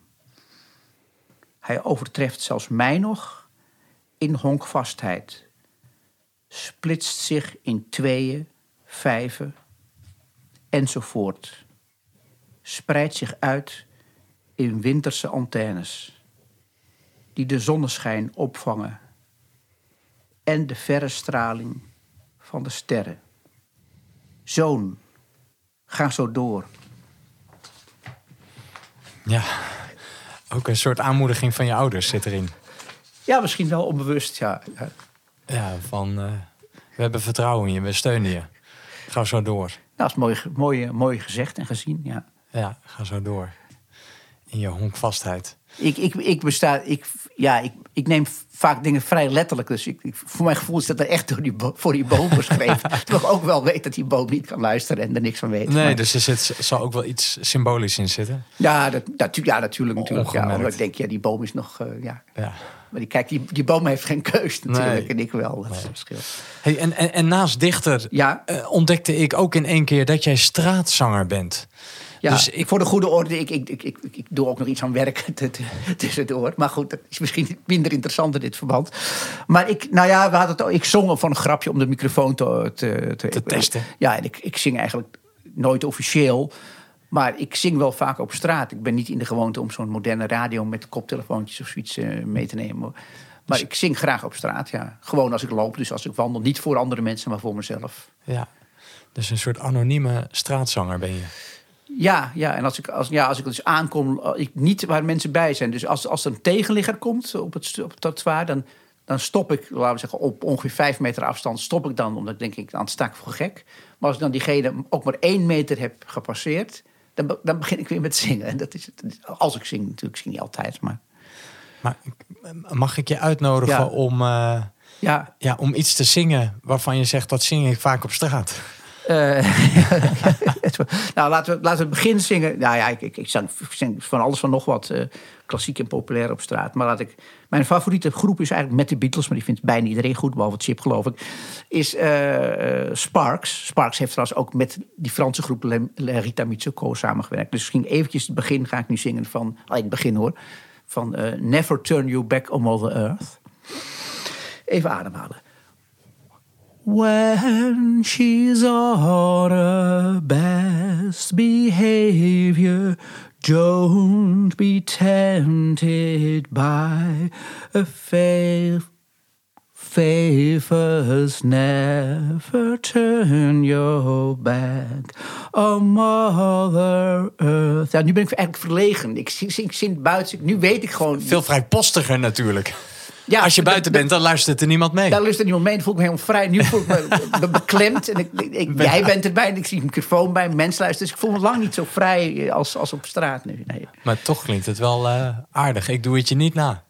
Hij overtreft zelfs mij nog in honkvastheid, splitst zich in tweeën, vijven enzovoort. Spreidt zich uit in winterse antennes, die de zonneschijn opvangen en de verre straling van de sterren. Zoon, ga zo door. Ja, ook een soort aanmoediging van je ouders zit erin. Ja, misschien wel onbewust, ja. Ja, van uh, we hebben vertrouwen in je, we steunen je. Ga zo door. Nou, dat is mooi, mooi, mooi gezegd en gezien, ja. Ja, ga zo door. In je honkvastheid. Ik, ik, ik, besta, ik, ja, ik, ik neem vaak dingen vrij letterlijk. Dus ik, ik, voor mijn gevoel is dat er echt door die, voor die boom geschreven. Terwijl ik ook wel weet dat die boom niet kan luisteren en er niks van weet. Nee, maar, dus er zit, zal ook wel iets symbolisch in zitten. Ja, dat, dat, ja natuurlijk. natuurlijk ja, ik denk, ja, die boom is nog... Uh, ja. ja. Maar die, kijk, die, die boom heeft geen keus natuurlijk. Nee. En ik wel. Dat nee. is het verschil. Hey, en, en, en naast dichter ja? uh, ontdekte ik ook in één keer dat jij straatzanger bent. Ja, dus ik, voor de goede orde, ik, ik, ik, ik, doe ook nog iets aan werk tussendoor. Maar goed, dat is misschien minder interessant in dit verband. Maar ik, nou ja, we hadden het, ik zong van een grapje om de microfoon te, te, te, te testen. Ja, en ik, ik zing eigenlijk nooit officieel. Maar ik zing wel vaak op straat. Ik ben niet in de gewoonte om zo'n moderne radio met koptelefoontjes of zoiets eh, mee te nemen. Maar ik zing graag op straat, ja. Gewoon als ik loop, dus als ik wandel. Niet voor andere mensen, maar voor mezelf. Ja, dus een soort anonieme straatzanger ben je. Ja, ja, en als ik, als, ja, als ik dus aankom, eh, ik, niet waar mensen bij zijn. Dus als, als er een tegenligger komt op het, op het trottoir, dan, dan stop ik, laten we zeggen, op ongeveer vijf meter afstand stop ik dan, omdat ik denk ik, dan sta ik voor gek. Maar als ik dan diegene ook maar één meter heb gepasseerd, dan, dan begin ik weer met zingen. En dat is het. Als ik zing, natuurlijk, ik zing niet altijd, maar Maar mag ik je uitnodigen Ja. om, eh, ja. ja, om iets te zingen waarvan je zegt dat zing ik vaak op straat? Eh, nou, laten we, laten we het begin zingen. Nou ja, ik, ik, ik, zing van alles van nog wat. eh, klassiek en populair op straat. Maar laat ik. Mijn favoriete groep is eigenlijk met de Beatles, maar die vindt bijna iedereen goed, behalve Chip, geloof ik. Is eh, Sparks. Sparks heeft trouwens ook met die Franse groep Le, Le Rita Mitsuko samengewerkt. Dus misschien eventjes het begin ga ik nu zingen van. Al het begin hoor. Van Never Turn You Back on Mother Earth. Even ademhalen. When she's on her best behavior, don't be tempted by a faith. Favors never turn your back on Mother Earth. Ja, nu ben ik eigenlijk verlegen. Ik zing, ik buiten. Nu weet ik gewoon. Veel vrijpostiger natuurlijk. Ja, Als je buiten bent, dan luistert er niemand mee. Daar luistert niemand mee. Dan voel ik me helemaal vrij. Nu voel ik me be- beklemd. En ik, jij bent erbij. En ik zie een microfoon bij. Mensen luisteren. Dus ik voel me lang niet zo vrij als, als op straat nu. Nee. Maar toch klinkt het wel eh, aardig. Ik doe het je niet na.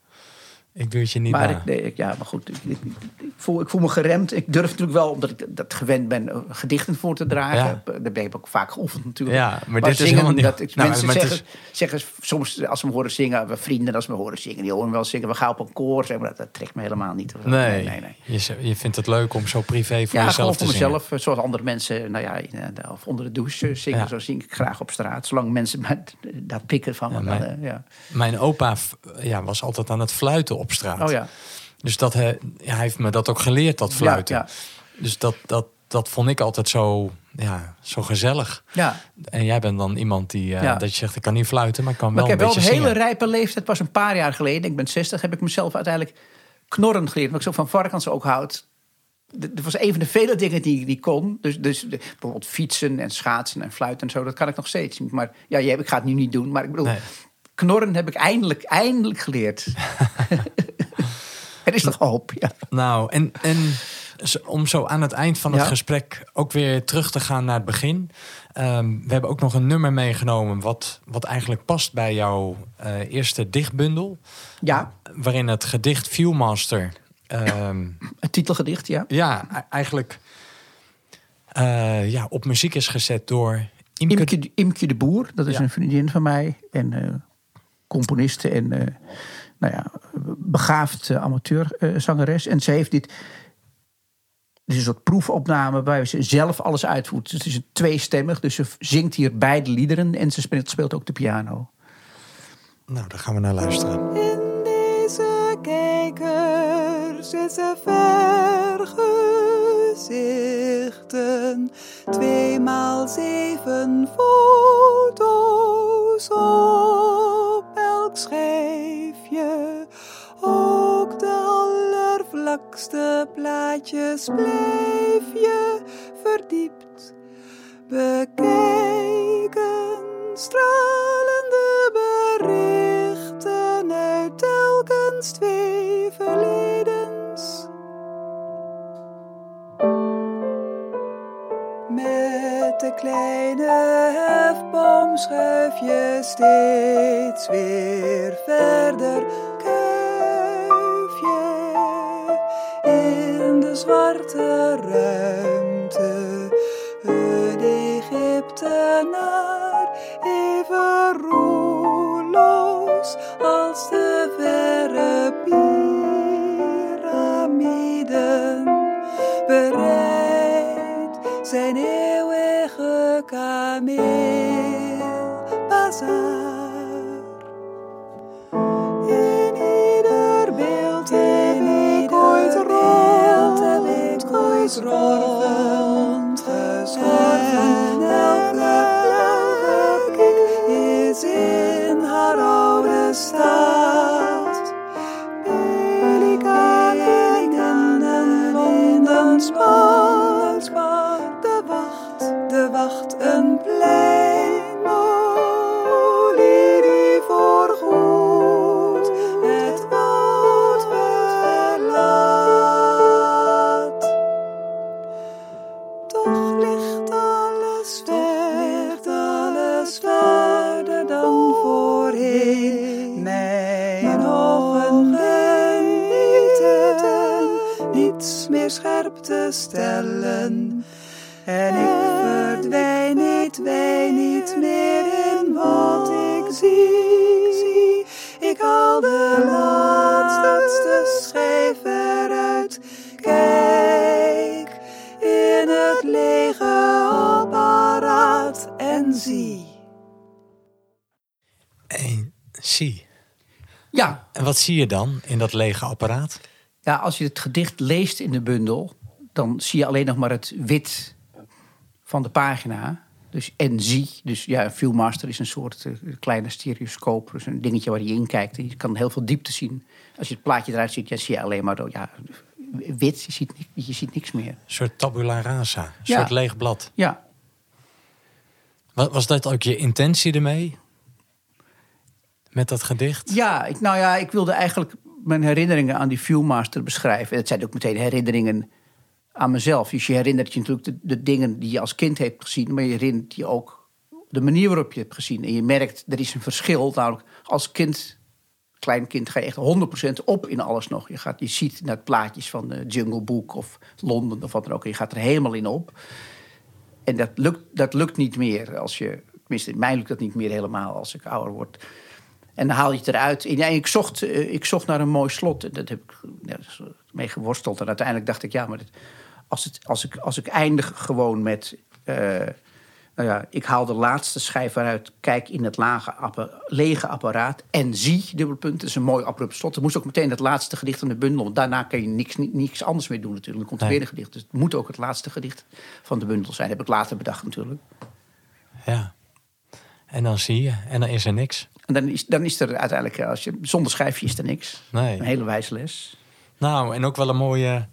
Ik doe het je niet Maar, na. ik, nee, ik- ja, maar goed, ik, ik, voel, ik voel me geremd. Ik durf natuurlijk wel, omdat ik dat gewend ben, eh, gedichten voor te dragen. Ja. Daar ben ik ook vaak geoefend natuurlijk. Ja, maar dit is zingen, helemaal niet- Dat, ik- Nou, mensen zeggen, zeggen soms, als ze me horen zingen, we vrienden als ze me horen zingen, die horen me wel zingen, we gaan op een koor. Zeg maar, dat, dat trekt me helemaal niet. nee, nee, nee. Je, je vindt het leuk om zo privé voor Ja, jezelf te voor zingen. mezelf. eh, Zoals andere mensen, nou ja, eh, of onder de douche zingen. Ja. Zo zing ik graag op straat. Zolang mensen me daar pikken van. me, Ja, dan, mijn- ja. Mijn opa ja, was altijd aan het fluiten op straat. Oh ja. Dus dat, he- hij heeft me dat ook geleerd, dat fluiten. Ja, Dus dat, dat, dat vond ik altijd zo, ja, zo gezellig. ja. En jij bent dan iemand die, eh, Ja. dat je zegt, ik kan niet fluiten, maar ik kan Maar wel ik heb een wel een beetje hele rijpe leeftijd. Pas een paar jaar geleden, ik ben 60, heb ik mezelf uiteindelijk knorren geleerd. Maar ik zo van varkens ook houd. Dat was een van de vele dingen die ik die kon. Dus, dus de- bijvoorbeeld fietsen en schaatsen en fluiten en zo. Dat kan ik nog steeds niet. Maar ja, ik ga het nu niet doen. Maar ik bedoel, Nee. Knorren heb ik eindelijk, eindelijk geleerd. er is nog hoop, ja. Nou, en, en om zo aan het eind van het Ja. gesprek ook weer terug te gaan naar het begin. Ehm, we hebben ook nog een nummer meegenomen wat, wat eigenlijk past bij jouw eh, eerste dichtbundel. Ja, Waarin het gedicht Viewmaster... ehm, het titelgedicht, ja. ja, e- eigenlijk eh, ja, op muziek is gezet door Imke. Imke, Imke de Boer, dat is Ja. een vriendin van mij. En eh componiste en eh, nou ja, begaafd eh, amateurzangeres. en ze heeft dit... Dit is een soort proefopname waarbij ze zelf alles uitvoert. Dus het is een tweestemmig, dus ze zingt hier beide liederen... en ze speelt, speelt ook de piano. Nou, daar gaan we naar luisteren. In deze kijker zitten vergezichten. Tweemaal zeven foto's op schijfje. Ook de allervlakste plaatjes blijf je verdiept bekijken. Stralende berichten uit telkens twee verledens. Kleine hefboom schuif je steeds weer verder. Kuif in de zwarte ruimte. Een Egyptenaar En ik verdwijn niet, wijn niet meer in wat ik zie. Ik haal de laatste schijf eruit. Kijk in het lege apparaat en zie. En zie. Ja, En wat zie je dan in dat lege apparaat? ja, als je het gedicht leest in de bundel, dan zie je alleen nog maar het wit van de pagina. Dus en zie. Dus ja, een Viewmaster is een soort eh, kleine stereoscoop. Dus een dingetje waar je in kijkt. En je kan heel veel diepte zien. Als je het plaatje eruit ziet, ja, zie je alleen maar ja, wit. Je ziet, je ziet niks meer. Een soort tabula rasa. Een Ja. soort leeg blad. Ja, Wa- Was dat ook je intentie ermee? Met dat gedicht? Ja, ik, nou ja, ik wilde eigenlijk mijn herinneringen aan die Viewmaster beschrijven. Het zijn ook meteen herinneringen aan mezelf. Dus je herinnert je natuurlijk de, dingen die je als kind hebt gezien, maar je herinnert je ook de manier waarop je het hebt gezien. En je merkt, er is een verschil. Namelijk, als kind, klein kind, ga je echt 100% op in alles nog. Je, gaat, je ziet naar plaatjes van de Jungle Book of Londen of wat dan ook. En je gaat er helemaal in op. En dat lukt, dat lukt niet meer als je... Tenminste, in mij lukt dat niet meer helemaal als ik ouder word. En dan haal je het eruit. En ik, zocht, eh, ik zocht naar een mooi slot. En dat heb ik eh, mee geworsteld. En uiteindelijk dacht ik, ja, maar dit- als, het, als, ik, als ik eindig gewoon met... eh, nou ja, ik haal de laatste schijf eruit, kijk in het lage appa- lege apparaat en zie, dubbelpunt. Dat is een mooi abrupt slot. Het moest ook meteen het laatste gedicht van de bundel. Want daarna kun je niks, ni- niks anders meer doen natuurlijk. Dan komt er Nee. weer een gedicht. Dus het moet ook het laatste gedicht van de bundel zijn. Dat heb ik later bedacht natuurlijk. Ja. En dan zie je. En dan is er niks. En dan is, dan is er uiteindelijk, ja, als je, zonder schijfje is er niks. Nee. Een hele wijze les. Nou, en ook wel een mooie...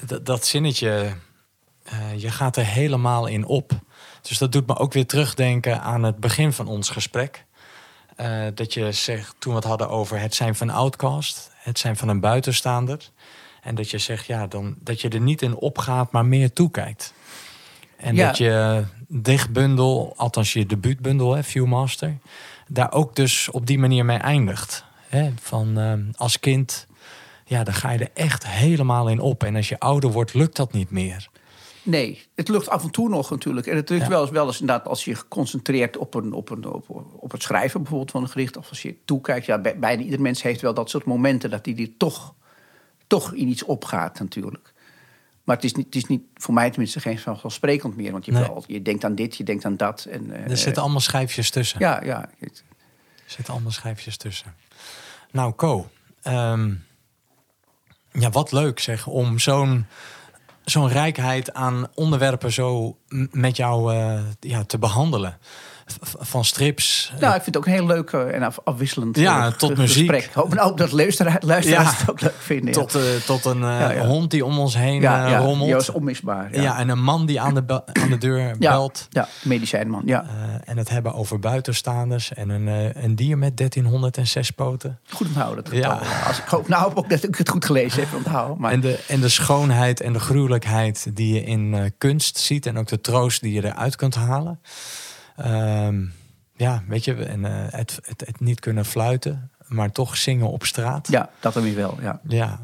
Dat, dat zinnetje... eh, je gaat er helemaal in op. Dus dat doet me ook weer terugdenken aan het begin van ons gesprek. Eh, dat je zegt, toen we het hadden over het zijn van outcast, het zijn van een buitenstaander. En dat je zegt, ja, dan, dat je er niet in opgaat, maar meer toekijkt. En Ja. dat je dichtbundel, althans je debuutbundel, hè, Viewmaster, daar ook dus op die manier mee eindigt. Hè? Van ehm, als kind, ja, dan ga je er echt helemaal in op. En als je ouder wordt, lukt dat niet meer. Nee, het lukt af en toe nog natuurlijk. En het lukt Ja. wel eens, wel eens inderdaad als je je concentreert op, een, op, een, op, op het schrijven bijvoorbeeld van een gedicht. Of als je toekijkt. Ja, bij- bijna ieder mens heeft wel dat soort momenten dat hij er toch, toch in iets opgaat natuurlijk. Maar het is, niet, het is niet, voor mij tenminste, geen vanzelfsprekend meer. Want je, Nee. wel- je denkt aan dit, je denkt aan dat. En, eh, Er zitten allemaal schijfjes tussen. Ja, ja. Er zitten allemaal schijfjes tussen. Nou, Co. ehm, ja, wat leuk zeg, om zo'n zo'n rijkheid aan onderwerpen zo met jou eh, ja, te behandelen. Van strips. Nou, ik vind het ook een heel leuk eh, en af- afwisselend Ja, eh, tot muziek. gesprek. Hoop nou ook dat luisteraars, luisteraars Ja. het ook leuk vinden. ja. tot, eh, tot een Ja, ja. hond die om ons heen ja, ja, rommelt. die was onmisbaar. ja. Ja, en een man die aan de, aan de deur ja, belt. ja medicijnman. Ja. En het hebben over buitenstaanders. En een, een dier met 1306 poten. Goed onthouden. Ja. Als ik hoop nou ook dat ik het goed gelezen heb onthouden. Maar En de, en de schoonheid en de gruwelijkheid die je in kunst ziet. En ook de troost die je eruit kunt halen. Ehm, ja, weet je, en, eh, het, het, het niet kunnen fluiten, maar toch zingen op straat. ja, dat dan weer wel. Ja. Ja.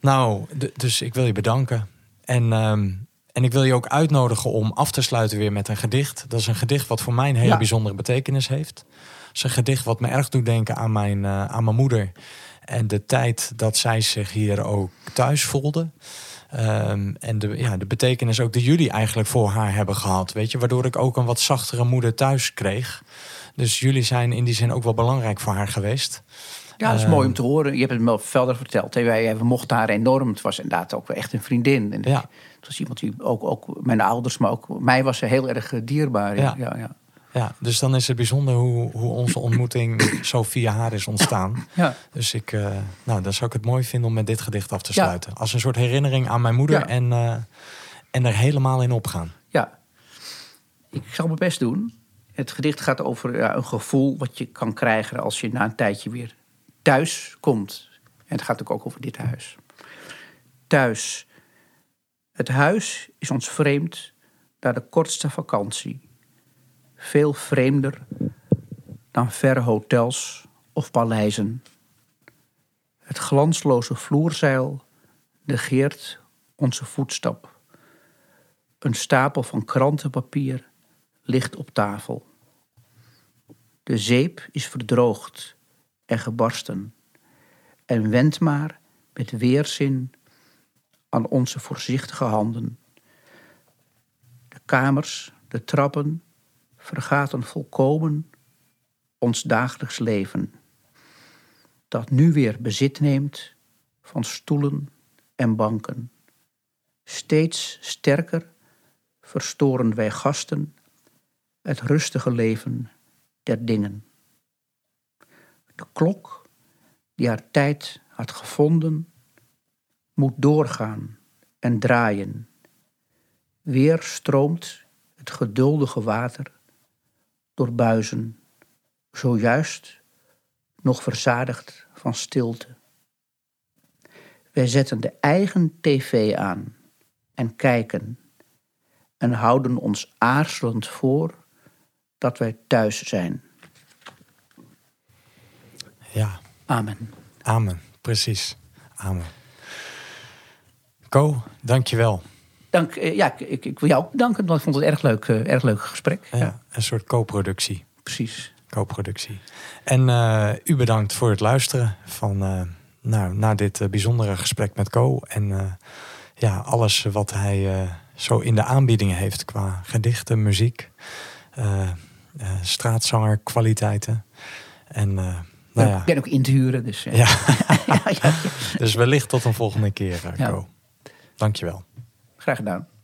Nou, dus ik wil je bedanken. En, ehm, en ik wil je ook uitnodigen om af te sluiten weer met een gedicht. Dat is een gedicht wat voor mij een hele Ja. bijzondere betekenis heeft. Het is een gedicht wat me erg doet denken aan mijn, eh, aan mijn moeder. En de tijd dat zij zich hier ook thuis voelde. Ehm, en de, ja, de betekenis ook die jullie eigenlijk voor haar hebben gehad. Weet je, waardoor ik ook een wat zachtere moeder thuis kreeg. Dus jullie zijn in die zin ook wel belangrijk voor haar geweest. ja, dat is Ehm, mooi om te horen. Je hebt het me wel verder verteld. hè. Wij, we mochten haar enorm. Het was inderdaad ook wel echt een vriendin. En Ja. Het was iemand die ook, ook mijn ouders, maar ook mij was ze heel erg eh, dierbaar. Ja. Ja. Ja, ja. Dus dan is het bijzonder hoe, hoe onze ontmoeting zo via haar is ontstaan. Ja. Dus ik, eh, nou, dan zou ik het mooi vinden om met dit gedicht af te Ja. sluiten. Als een soort herinnering aan mijn moeder Ja. en, eh, en er helemaal in opgaan. Ja. Ik zal mijn best doen. Het gedicht gaat over ja, een gevoel wat je kan krijgen als je na een tijdje weer thuis komt. En het gaat ook over dit huis. Thuis. Het huis is ons vreemd na de kortste vakantie. Veel vreemder dan verre hotels of paleizen. Het glansloze vloerzeil negeert onze voetstap. Een stapel van krantenpapier ligt op tafel. De zeep is verdroogd en gebarsten en wendt maar met weerzin aan onze voorzichtige handen. De kamers, de trappen vergaten volkomen ons dagelijks leven, dat nu weer bezit neemt van stoelen en banken. Steeds sterker verstoren wij gasten het rustige leven der dingen. De klok die haar tijd had gevonden, moet doorgaan en draaien. Weer stroomt het geduldige water door buizen, zojuist nog verzadigd van stilte. Wij zetten de eigen tv aan en kijken en houden ons aarzelend voor dat wij thuis zijn. Ja, Amen. amen. Precies. Amen. Ko, dankjewel. Dank, eh, ja, ik, ik wil jou ook bedanken, want ik vond het een erg leuk, eh, erg leuk gesprek. Ja, een soort co-productie. precies. co-productie. En eh, u bedankt voor het luisteren van, nou, naar dit bijzondere gesprek met Co. En ja, alles wat hij zo in de aanbieding heeft qua gedichten, muziek, straatzanger, kwaliteiten. En nou Ik ja, ben ook in te huren, dus... ja. ja, ja, dus wellicht tot een volgende keer. Co. Dankjewel. Graag gedaan.